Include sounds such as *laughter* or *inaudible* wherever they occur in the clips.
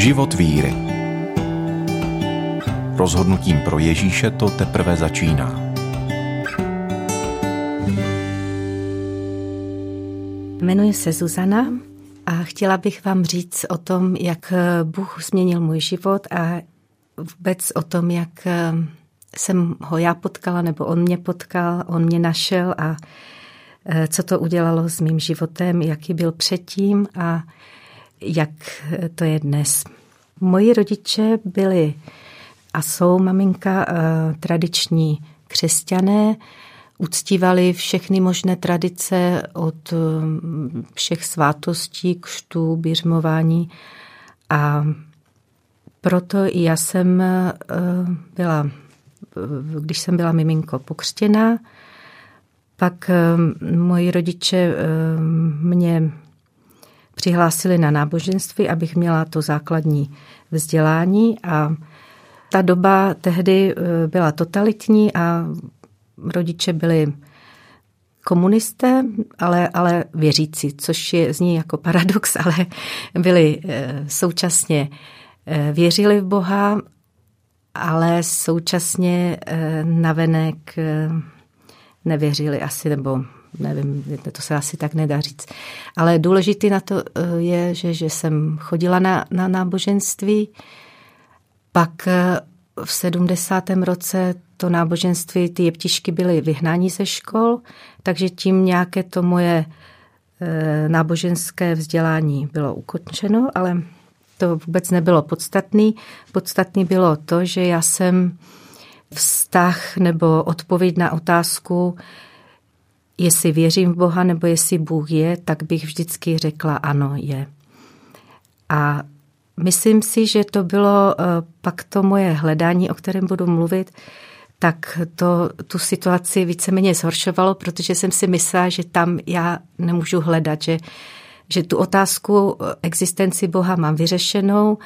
Život víry. Rozhodnutím pro Ježíše to teprve začíná. Jmenuji se Zuzana a chtěla bych vám říct o tom, jak Bůh změnil můj život a vůbec o tom, jak jsem ho já potkala, nebo on mě potkal, on mě našel a e, co to udělalo s mým životem, jaký byl předtím a jak to je dnes. Moji rodiče byli a jsou maminka e, tradiční křesťané, uctívali všechny možné tradice od e, všech svátostí, křtů, běžmování. A proto i já jsem byla když jsem byla miminko pokřtěná, pak eh, moji rodiče eh, mě přihlásili na náboženství, abych měla to základní vzdělání. A ta doba tehdy eh, byla totalitní a rodiče byli komunisté, ale, ale věřící, což je, zní jako paradox, ale byli současně věřili v Boha ale současně navenek nevěřili asi, nebo nevím, to se asi tak nedá říct. Ale důležitý na to eh, je, že, že jsem chodila na, na náboženství, pak v 70. roce to náboženství, ty jeptišky byly vyhnáni ze škol, takže tím nějaké to moje náboženské vzdělání bylo ukončeno, ale to vůbec nebylo podstatný. Podstatný bylo to, že já jsem vztah nebo odpověď na otázku, jestli věřím v Boha nebo jestli Bůh je, tak bych vždycky řekla ano, je. A myslím si, že to bylo eh, pak to moje hledání, o kterém budu mluvit, tak to tu situaci víceméně zhoršovalo, protože jsem si myslela, že tam já nemůžu hledat, že že tu otázku existenci Boha mám vyřešenou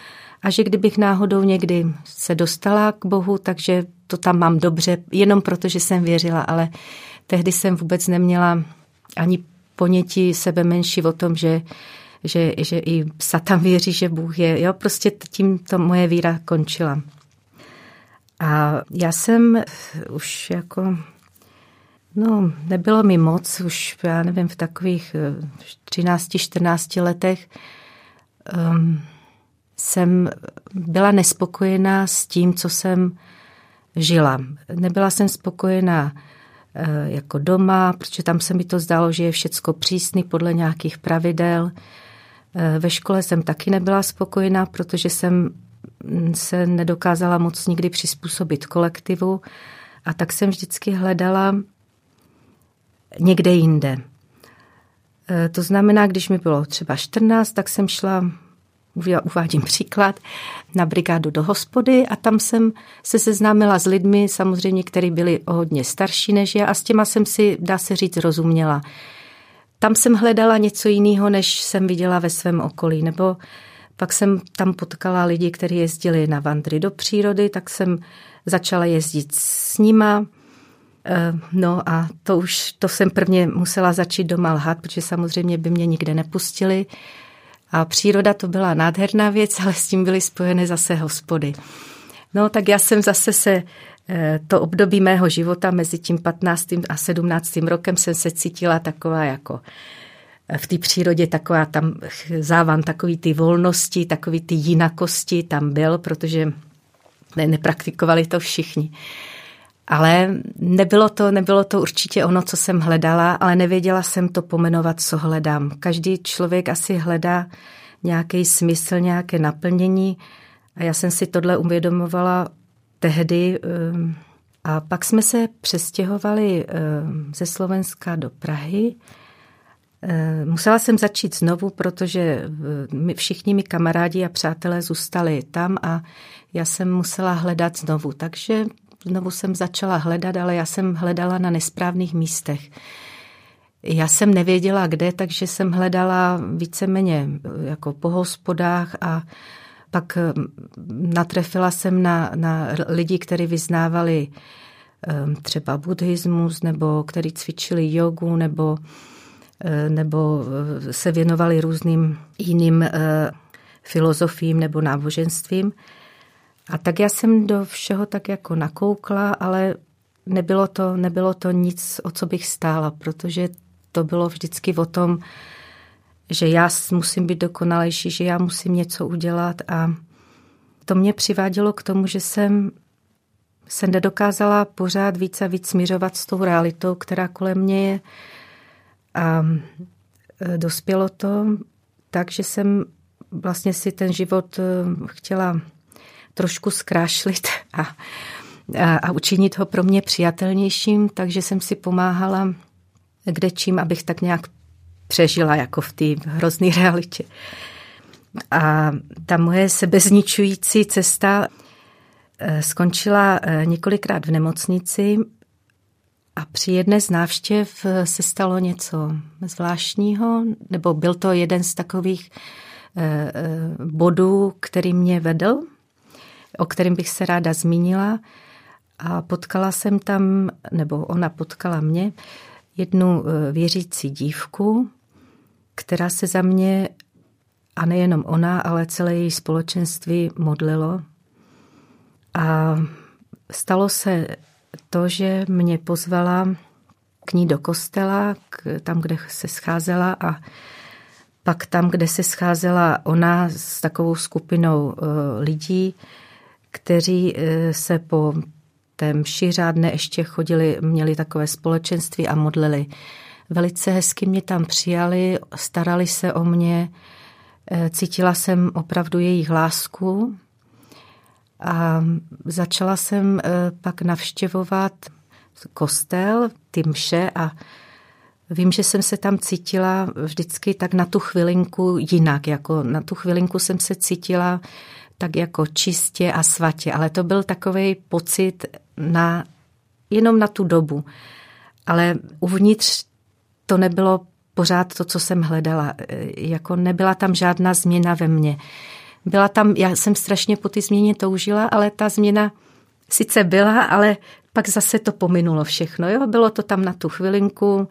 a že kdybych náhodou někdy se dostala k Bohu, takže to tam mám dobře, jenom proto, že jsem věřila, ale tehdy jsem vůbec neměla ani ponětí sebe menší o tom, že, že, že i Satan věří, že Bůh je. Jo, prostě tím to moje víra končila. A já jsem už jako No, nebylo mi moc, už já nevím, v takových 13-14 eh, letech um, jsem byla nespokojená s tím, co jsem žila. Nebyla jsem spokojená uh, jako doma, protože tam se mi to zdálo, že je všecko přísný podle nějakých pravidel. Uh, ve škole jsem taky nebyla spokojená, protože jsem se nedokázala moc nikdy přizpůsobit kolektivu a tak jsem vždycky hledala někde jinde. E, to znamená, když mi bylo třeba 14, tak jsem šla, uvádím příklad, na brigádu do hospody a tam jsem se seznámila s lidmi, samozřejmě, kteří byli o hodně starší než já a s těma jsem si, dá se říct, rozuměla. Tam jsem hledala něco jiného, než jsem viděla ve svém okolí, nebo pak jsem tam potkala lidi, kteří jezdili na vandry do přírody, tak jsem začala jezdit s nima, Eh, no a to už, to jsem prvně musela začít doma lhat, protože samozřejmě by mě nikde nepustili. A příroda to byla nádherná věc, ale s tím byly spojeny zase hospody. No tak já jsem zase se eh, to období mého života mezi tím 15. a 17. rokem jsem se cítila taková jako eh, v té přírodě taková tam závan takový ty volnosti, takový ty jinakosti tam byl, protože ne, nepraktikovali to všichni. Ale nebylo to, nebylo to určitě ono, co jsem hledala, ale nevěděla jsem to pomenovat, co hledám. Každý člověk asi hledá nějaký smysl, nějaké naplnění a já jsem si tohle uvědomovala tehdy ehm, a pak jsme se přestěhovali ehm, ze Slovenska do Prahy. Ehm, musela jsem začít znovu, protože my, všichni mi kamarádi a přátelé zůstali tam a já jsem musela hledat znovu. Takže znovu jsem začala hledat, ale já jsem hledala na nesprávných místech. Já jsem nevěděla, kde, takže jsem hledala víceméně jako po hospodách a pak hm, natrefila jsem na, na lidi, kteří vyznávali hm, třeba buddhismus, nebo kteří cvičili jogu, nebo, hm, nebo se věnovali různým jiným filozofím nebo náboženstvím. A tak já jsem do všeho tak jako nakoukla, ale nebylo to, nebylo to nic, o co bych stála, protože to bylo vždycky o tom, že já musím být dokonalejší, že já musím něco udělat a to mě přivádělo k tomu, že jsem se nedokázala pořád víc a víc směřovat s tou realitou, která kolem mě je. A e, dospělo to tak, že jsem vlastně si ten život e, chtěla trošku zkrášlit a, a, a učinit ho pro mě přijatelnějším, takže jsem si pomáhala kde čím, abych tak nějak přežila jako v té hrozné realitě. A ta moje sebezničující cesta eh, skončila eh, několikrát v nemocnici a při jedné z návštěv eh, se stalo něco zvláštního, nebo byl to jeden z takových bodů, který mě vedl, o kterém bych se ráda zmínila. A potkala jsem tam, nebo ona potkala mě, jednu věřící dívku, která se za mě, a nejenom ona, ale celé její společenství modlilo. A stalo se to, že mě pozvala k ní do kostela, k, tam, kde se scházela a pak tam, kde se scházela ona s takovou skupinou uh, lidí, kteří uh, se po té mši řádné ještě chodili, měli takové společenství a modlili. Velice hezky mě tam přijali, starali se o mě, eh, cítila jsem opravdu jejich lásku a začala jsem eh, pak navštěvovat kostel, ty mše a vím, že jsem se tam cítila vždycky tak na tu chvilinku jinak, jako na tu chvilinku jsem se cítila tak jako čistě a svatě, ale to byl takový pocit na, jenom na tu dobu. Ale uvnitř to nebylo pořád to, co jsem hledala. Jako nebyla tam žádná změna ve mně. Byla tam, já jsem strašně po ty změně toužila, ale ta změna sice byla, ale pak zase to pominulo všechno. Jo? Bylo to tam na tu chvilinku,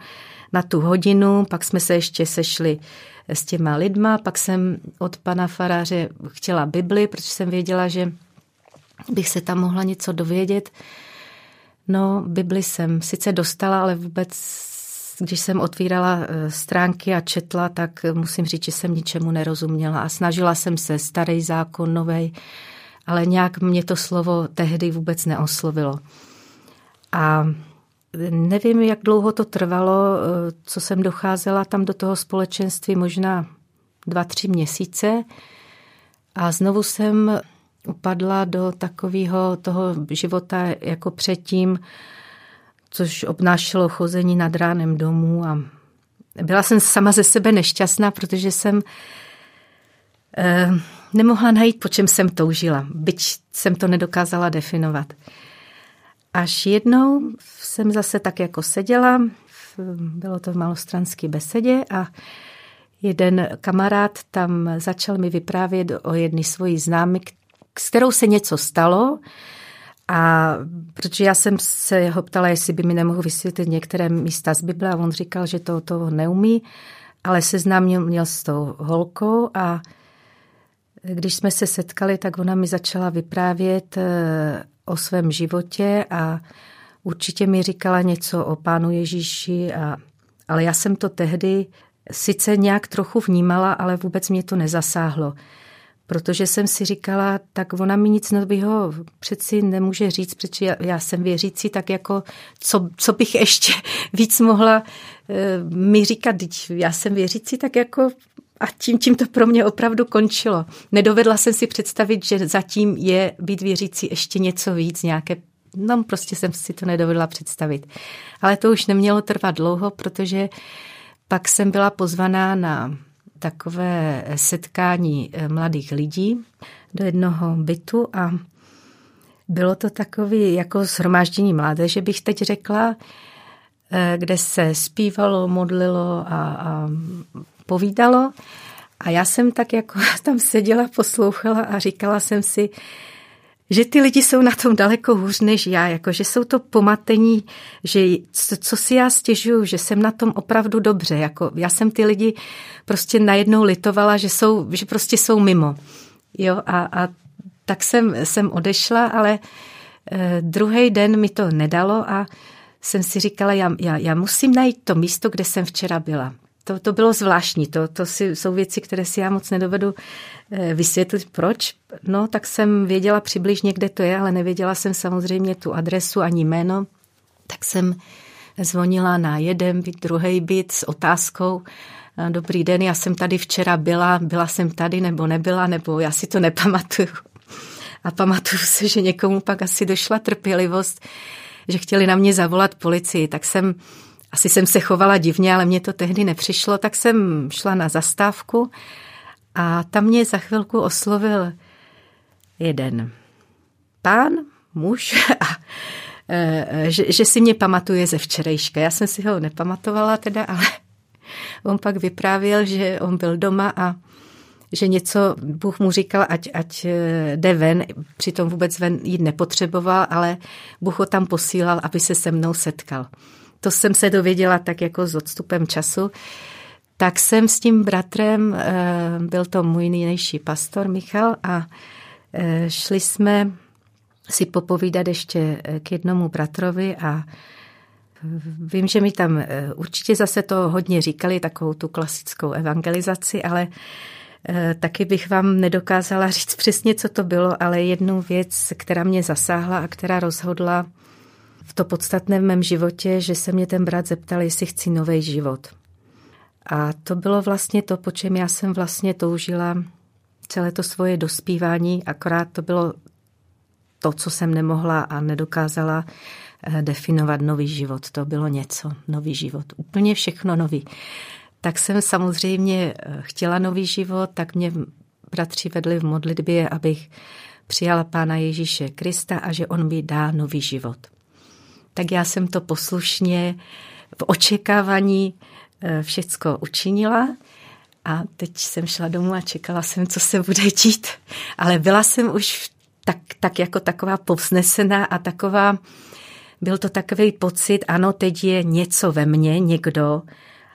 na tu hodinu, pak jsme se ještě sešli s těma lidma, pak jsem od pana faráře chtěla Bibli, protože jsem věděla, že bych se tam mohla něco dovědět. No, Bibli jsem sice dostala, ale vůbec když jsem otvírala eh, stránky a četla, tak musím říct, že jsem ničemu nerozuměla a snažila jsem se starý zákon, novej, ale nějak mě to slovo tehdy vůbec neoslovilo. A nevím, jak dlouho to trvalo, eh, co jsem docházela tam do toho společenství, možná dva, tři měsíce. A znovu jsem upadla do takového toho života jako předtím, což obnášelo chození nad ránem domů a byla jsem sama ze sebe nešťastná, protože jsem eh, nemohla najít, po čem jsem toužila, byť jsem to nedokázala definovat. Až jednou jsem zase tak jako seděla, bylo to v malostranské besedě a jeden kamarád tam začal mi vyprávět o jedné svojí známy, s kterou se něco stalo, a protože já jsem se ho ptala, jestli by mi nemohl vysvětlit některé místa z Bible a on říkal, že to, to neumí, ale seznámil měl s tou holkou a když jsme se setkali, tak ona mi začala vyprávět eh, o svém životě a určitě mi říkala něco o pánu Ježíši, a, ale já jsem to tehdy sice nějak trochu vnímala, ale vůbec mě to nezasáhlo. Protože jsem si říkala, tak ona mi nic nového přeci nemůže říct, protože já, jsem věřící, tak jako co, co bych ještě *laughs* víc mohla e, mi říkat, já jsem věřící, tak jako a tím, tím to pro mě opravdu končilo. Nedovedla jsem si představit, že zatím je být věřící ještě něco víc, nějaké No, prostě jsem si to nedovedla představit. Ale to už nemělo trvat dlouho, protože pak jsem byla pozvaná na takové setkání eh, mladých lidí do jednoho bytu a bylo to takový jako shromáždění mládeže, bych teď řekla, eh, kde se zpívalo, modlilo a, a povídalo. A já jsem tak jako *laughs* tam seděla, poslouchala a říkala jsem si, že ty lidi jsou na tom daleko hůř než já, jako že jsou to pomatení, že co, co si já stěžuju, že jsem na tom opravdu dobře, jako já jsem ty lidi prostě najednou litovala, že jsou, že prostě jsou mimo. Jo, a, a tak jsem, jsem odešla, ale eh, druhý den mi to nedalo a jsem si říkala, já, já, já musím najít to místo, kde jsem včera byla. To, to bylo zvláštní, to, to si, jsou věci, které si já moc nedovedu eh, vysvětlit, proč. No, tak jsem věděla přibližně, kde to je, ale nevěděla jsem samozřejmě tu adresu ani jméno. Tak jsem zvonila na jeden byt, druhý byt s otázkou, eh, dobrý den, já jsem tady včera byla, byla jsem tady nebo nebyla, nebo já si to nepamatuju. A pamatuju se, že někomu pak asi došla trpělivost, že chtěli na mě zavolat policii, tak jsem asi jsem se chovala divně, ale mně to tehdy nepřišlo, tak jsem šla na zastávku a tam mě za chvilku oslovil jeden pán, muž, a, e, že, že si mě pamatuje ze včerejška. Já jsem si ho nepamatovala teda, ale on pak vyprávěl, že on byl doma a že něco, Bůh mu říkal, ať, ať e, jde ven, přitom vůbec ven jít nepotřeboval, ale Bůh ho tam posílal, aby se se mnou setkal to jsem se dověděla tak jako s odstupem času, tak jsem s tím bratrem, eh, byl to můj nejnejší pastor Michal a eh, šli jsme si popovídat ještě eh, k jednomu bratrovi a vím, že mi tam určitě zase to hodně říkali, takovou tu klasickou evangelizaci, ale taky bych vám nedokázala *laughs* říct přesně, co to bylo, ale jednu věc, která mě zasáhla a která rozhodla v to podstatné v mém životě, že se mě ten brat zeptal, jestli chci nový život. A to bylo vlastně to, po čem já jsem vlastně toužila celé to svoje dospívání, akorát to bylo to, co jsem nemohla a nedokázala eh, definovat nový život. To bylo něco, nový život, úplně všechno nový. Tak jsem samozřejmě eh, chtěla nový život, tak mě bratři vedli v modlitbě, abych přijala Pána Ježíše Krista a že On mi dá nový život tak já jsem to poslušně v očekávání eh, všecko učinila a teď jsem šla domů a čekala jsem, co se bude dít. Ale byla jsem už tak, tak jako taková povznesená a taková, byl to takový pocit, ano, teď je něco ve mně, někdo,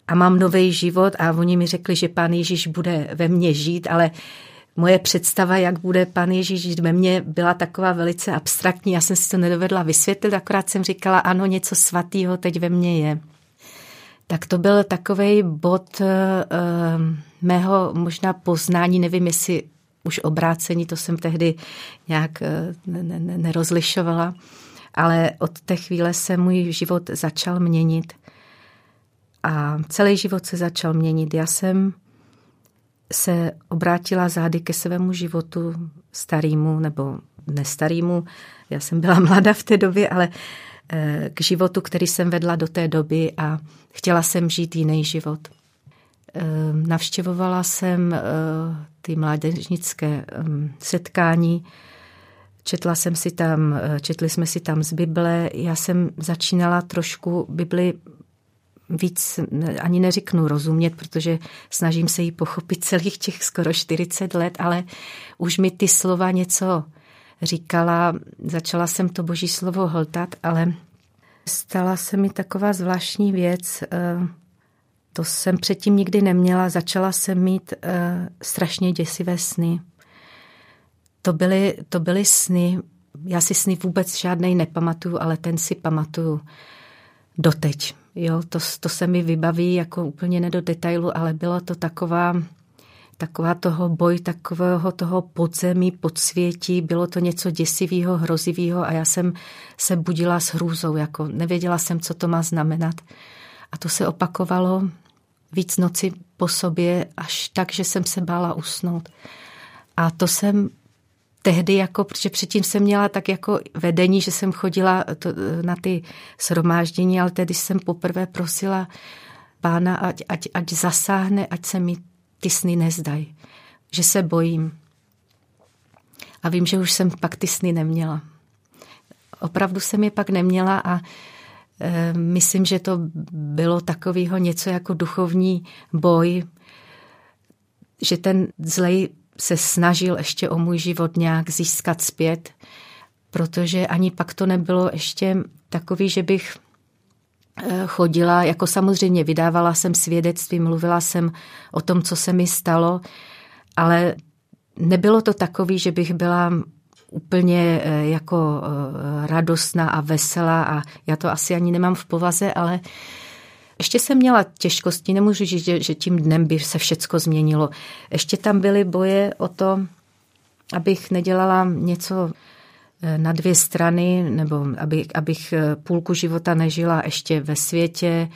a mám nový život a oni mi řekli, že pán Ježíš bude ve mně žít, ale moje představa, jak bude pan Ježíš ve mně, byla taková velice abstraktní. Já jsem si to nedovedla vysvětlit, akorát jsem říkala, ano, něco svatého teď ve mně je. Tak to byl takový bod uh, mého možná poznání, nevím, jestli už obrácení, to jsem tehdy nějak uh, ne, ne, nerozlišovala, ale od té chvíle se můj život začal měnit. A celý život se začal měnit. Já jsem se obrátila zády ke svému životu starýmu nebo nestarýmu. Já jsem byla *laughs* mladá v té době, ale eh, k životu, který jsem vedla do té doby a chtěla jsem žít jiný život. Eh, navštěvovala jsem eh, ty mládežnické setkání, četla jsem si tam, četli jsme si tam z Bible, já jsem začínala trošku Bibli víc ani neřeknu rozumět, protože snažím se jí pochopit celých těch skoro 40 let, ale už mi ty slova něco říkala, začala jsem to boží slovo hltat, ale stala se mi taková zvláštní věc, eh, to jsem předtím nikdy neměla, začala jsem mít eh, strašně děsivé sny. To byly, to byly sny, já si sny vůbec žádnej nepamatuju, ale ten si pamatuju doteď. Jo, to, to se mi vybaví jako úplně ne do detailu, ale bylo to taková, taková toho boj, takového toho podzemí, podsvětí, bylo to něco děsivého, hrozivého a já jsem se budila s hrůzou, jako nevěděla jsem, co to má znamenat. A to se opakovalo víc noci po sobě, až tak, že jsem se bála usnout. A to jsem tehdy, jako, protože předtím jsem měla tak jako vedení, že jsem chodila to, na ty shromáždění, ale tedy jsem poprvé prosila pána, ať, ať, ať zasáhne, ať se mi ty sny nezdají. Že se bojím. A vím, že už jsem pak ty sny neměla. Opravdu jsem je pak neměla a e, myslím, že to bylo takového něco jako duchovní boj, že ten zlej se snažil ještě o můj život nějak získat zpět, protože ani pak to nebylo ještě takový, že bych eh, chodila, jako samozřejmě vydávala jsem svědectví, mluvila jsem o tom, co se mi stalo, ale nebylo to takový, že bych byla úplně eh, jako eh, radostná a veselá a já to asi ani nemám v povaze, ale ještě jsem měla těžkosti, nemůžu říct, že, že tím dnem by se všecko změnilo. Ještě tam byly boje o to, abych nedělala něco eh, na dvě strany, nebo aby, abych půlku života nežila ještě ve světě.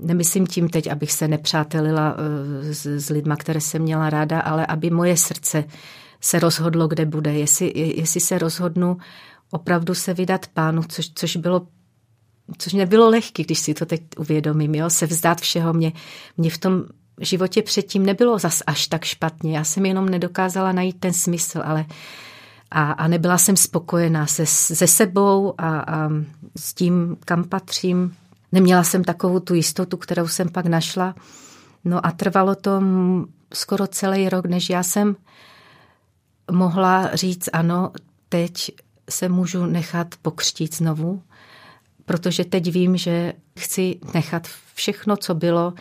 Nemyslím tím teď, abych se nepřátelila s, s lidma, které jsem měla ráda, ale aby moje srdce se rozhodlo, kde bude. Jestli, jestli se rozhodnu opravdu se vydat pánu, což, což bylo což nebylo lehké, když si to teď uvědomím, jo? se vzdát všeho. Mě, mě v tom životě předtím nebylo zas až tak špatně. Já jsem jenom nedokázala najít ten smysl, ale a, a nebyla jsem spokojená se, se sebou a, a s tím, kam patřím. Neměla jsem takovou tu jistotu, kterou jsem pak našla. No a trvalo to skoro celý rok, než já jsem mohla říct ano, teď se můžu nechat pokřtít znovu, protože teď vím, že chci nechat všechno, co bylo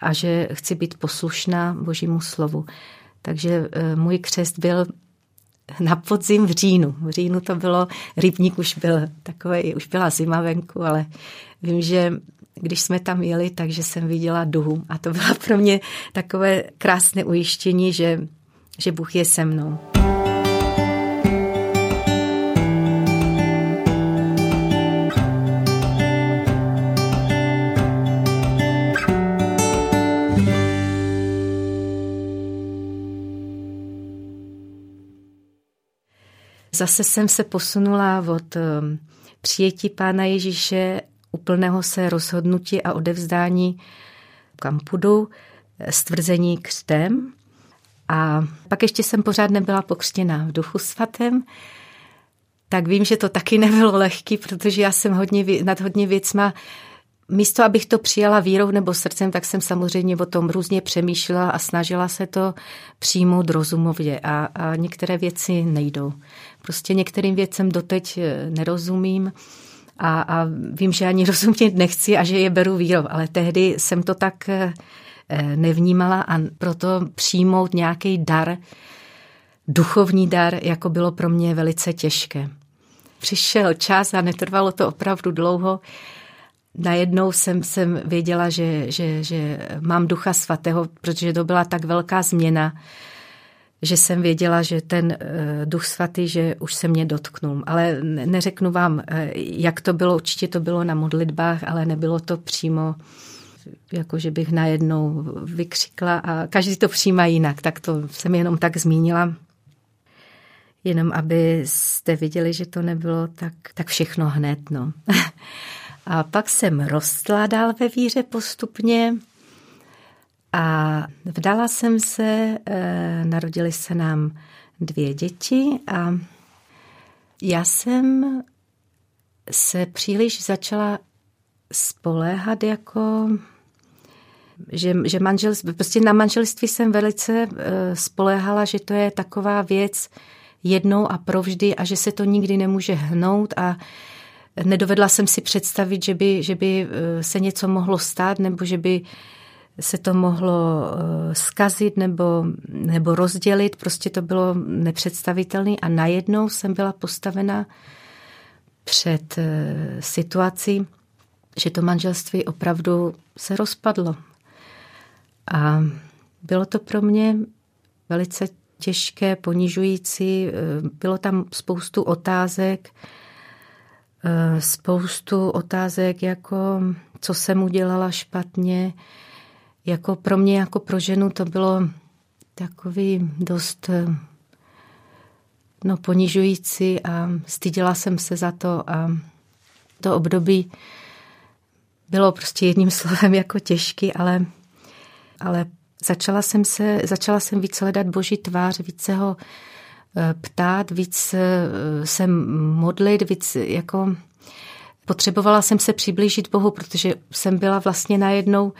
a že chci být poslušná Božímu slovu. Takže eh, můj křest byl na podzim v říjnu. V říjnu to bylo, rybník už byl takový, už byla zima venku, ale vím, že když jsme tam jeli, takže jsem viděla duhu a to bylo pro mě takové krásné ujištění, že, že Bůh je se mnou. Zase jsem se posunula od um, přijetí Pána Ježíše, úplného se rozhodnutí a odevzdání, kam půjdu, stvrzení křtem. A pak ještě jsem pořád nebyla pokřtěna v duchu svatém, tak vím, že to taky *laughs* nebylo lehký, protože já jsem hodně, nad hodně věcma místo, abych to přijala vírou nebo srdcem, tak jsem samozřejmě o tom různě přemýšlela a snažila se to přijmout rozumově a, a některé věci nejdou. Prostě některým věcem doteď eh, nerozumím a, a vím, že ani *laughs* rozumět nechci a že je beru vírou, ale tehdy jsem to tak eh, nevnímala a proto přijmout nějaký dar, duchovní dar, jako bylo pro mě velice těžké. Přišel čas a netrvalo to opravdu dlouho, najednou jsem, jsem věděla, že, že, že mám ducha svatého, protože to byla tak velká změna, že jsem věděla, že ten eh, duch svatý, že už se mě dotknul. Ale neřeknu vám, eh, jak to bylo, určitě to bylo na modlitbách, ale nebylo to přímo jako že bych najednou vykřikla a každý to přijímá jinak, tak to jsem jenom tak zmínila. Jenom abyste viděli, že to nebylo tak, tak všechno hned. No. *laughs* A pak jsem rostla dál ve víře postupně a vdala jsem se, eh, narodili se nám dvě děti a já jsem se příliš začala spoléhat jako že, že manželství, prostě na manželství jsem velice eh, spoléhala, že to je taková věc jednou a provždy a že se to nikdy nemůže hnout a nedovedla jsem si představit, že by, že by eh, se něco mohlo stát nebo že by se to mohlo eh, skazit nebo, nebo rozdělit. Prostě to bylo nepředstavitelné a najednou jsem byla postavena před eh, situací, že to manželství opravdu se rozpadlo. A bylo to pro mě velice těžké, ponižující. Bylo tam spoustu otázek, Eh, spoustu otázek, jako co jsem udělala špatně. Jako pro mě, jako pro ženu, to bylo takový dost eh, no, ponižující a styděla jsem se za to a to období bylo prostě jedním *laughs* slovem jako těžký, ale, ale začala jsem se, začala jsem víc hledat boží tvář, více ho Eh, ptát, víc eh, se modlit, víc jako potřebovala jsem se přiblížit Bohu, protože jsem byla vlastně najednou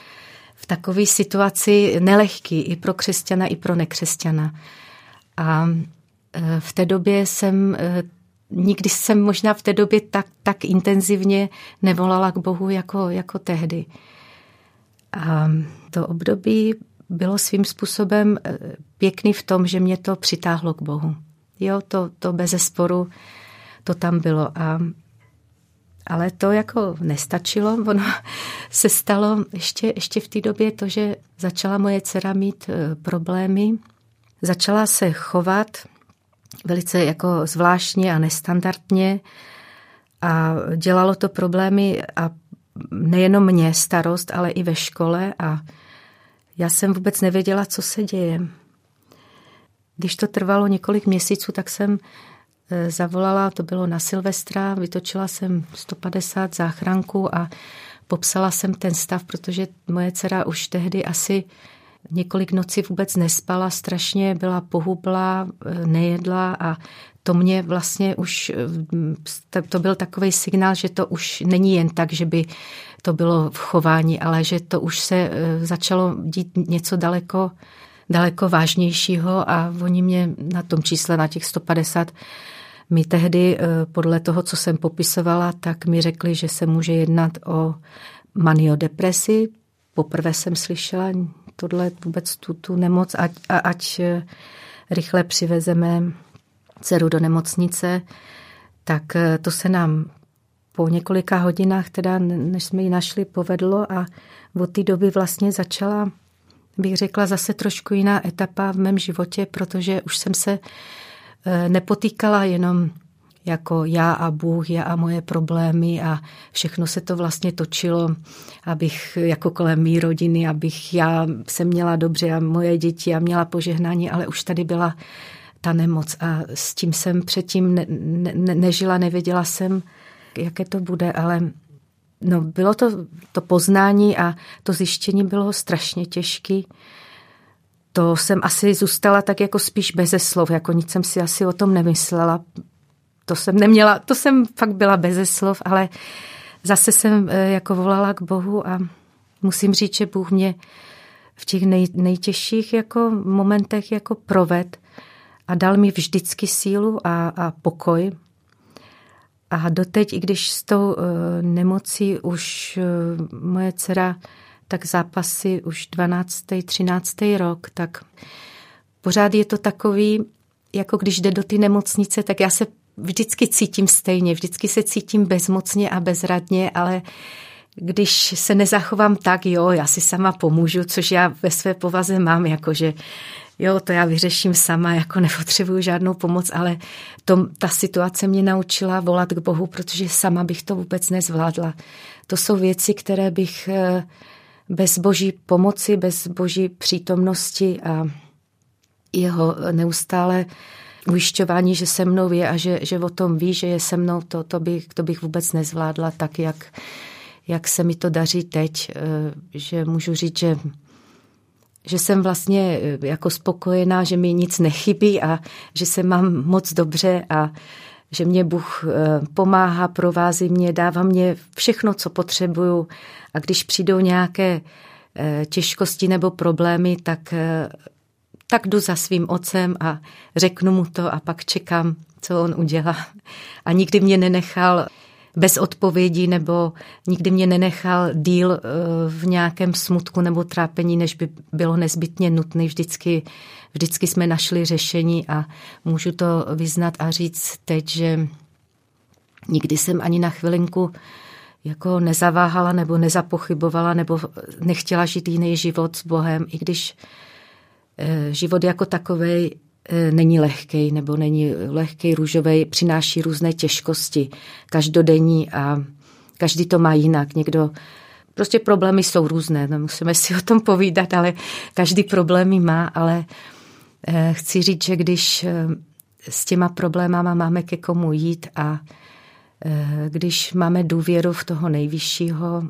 v takové situaci nelehký i pro křesťana, i pro nekřesťana. A eh, v té době jsem nikdy jsem možná v té době tak, tak intenzivně nevolala k Bohu jako, jako tehdy. A to období bylo svým způsobem eh, pěkný v tom, že mě to přitáhlo k Bohu. Jo, to, to bez zesporu, to tam bylo. A, ale to jako nestačilo. Ono *laughs* se stalo ještě, ještě v té době to, že začala moje dcera mít eh, problémy. Začala se chovat velice jako zvláštně a nestandardně a dělalo to problémy a nejenom mě starost, ale i ve škole a já jsem vůbec nevěděla, co se děje. Když to trvalo několik měsíců, tak jsem e, zavolala, to bylo na Silvestra, vytočila jsem 150 záchranků a popsala jsem ten stav, protože moje dcera už tehdy asi několik nocí vůbec nespala, strašně byla pohublá, e, nejedla a to mě vlastně už, e, to byl takový signál, že to už není jen tak, že by to bylo v chování, ale že to už se začalo dít něco daleko, daleko vážnějšího a oni mě na tom čísle, na těch 150, mi tehdy podle toho, co jsem popisovala, tak mi řekli, že se může jednat o maniodepresi. Poprvé jsem slyšela tohle vůbec tu, tu nemoc, ať, a, ať eh, rychle přivezeme dceru do nemocnice, tak eh, to se nám po několika hodinách, teda než jsme ji našli, povedlo a od té doby vlastně začala, bych řekla, zase trošku jiná etapa v mém životě, protože už jsem se eh, nepotýkala jenom jako já a Bůh, já a moje problémy a všechno se to vlastně točilo, abych jako kolem mý rodiny, abych já se měla dobře a moje děti a měla požehnání, ale už tady byla ta nemoc a s tím jsem předtím ne, ne, nežila, nevěděla jsem, jaké to bude, ale no, bylo to, to poznání a to zjištění bylo strašně těžké. To jsem asi zůstala tak jako spíš beze slov, jako nic jsem si asi o tom nemyslela, to jsem neměla, to jsem fakt byla beze slov, ale zase jsem eh, jako volala k Bohu a musím říct, že Bůh mě v těch nej, nejtěžších jako momentech jako proved a dal mi vždycky sílu a, a pokoj. A doteď, i když s tou uh, nemocí už uh, moje dcera tak zápasy už 12. 13. rok, tak pořád je to takový, jako když jde do ty nemocnice, tak já se vždycky cítím stejně, vždycky se cítím bezmocně a bezradně, ale když se nezachovám tak, jo, já si sama pomůžu, což já ve své povaze mám, jakože jo, to já vyřeším sama, jako nepotřebuju žádnou pomoc, ale to, ta situace mě naučila volat k Bohu, protože sama bych to vůbec nezvládla. To jsou věci, které bych eh, bez boží pomoci, bez boží přítomnosti a jeho neustále ujišťování, že se mnou je a že, že o tom ví, že je se mnou, to, to, bych, to bych vůbec nezvládla tak, jak, jak se mi to daří teď, eh, že můžu říct, že že jsem vlastně eh, jako spokojená, že mi nic nechybí a že se mám moc dobře a že mě Bůh eh, pomáhá, provází mě, dává mě všechno, co potřebuju a když přijdou nějaké těžkosti nebo problémy, tak tak jdu za svým otcem a řeknu mu to a pak čekám, co on udělá. A nikdy mě nenechal bez odpovědi nebo nikdy mě nenechal díl eh, v nějakém smutku nebo trápení, než by bylo nezbytně nutné. Vždycky, vždycky jsme našli řešení a můžu to vyznat a říct teď, že nikdy jsem ani na chvilinku jako nezaváhala nebo nezapochybovala nebo nechtěla žít jiný život s Bohem, i když Eh, život jako takový není lehký nebo není lehký, růžový, přináší různé těžkosti, každodenní a každý to má jinak. Někdo Prostě problémy jsou různé, nemusíme si o tom povídat, ale každý problémy má, ale eh, chci říct, že když s těma problémama máme ke komu jít a když máme důvěru v toho nejvyššího,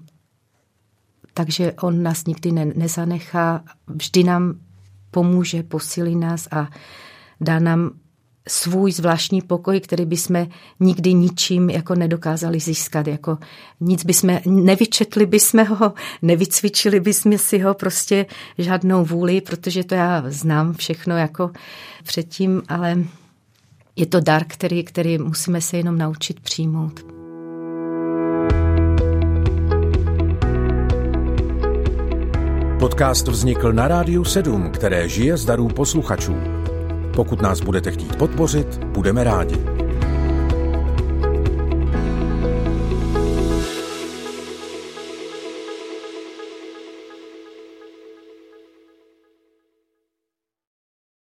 takže on nás nikdy ne, nezanechá, vždy nám pomůže, posílí nás a dá nám svůj zvláštní pokoj, který bychom nikdy ničím jako nedokázali získat. Jako nic bychom, nevyčetli bychom ho, nevycvičili bychom si ho prostě žádnou vůli, protože to já znám všechno jako předtím, ale je to dar, který, který musíme se jenom naučit přijmout. Podcast vznikl na Rádiu 7, které žije z darů posluchačů. Pokud nás budete chtít podpořit, budeme rádi.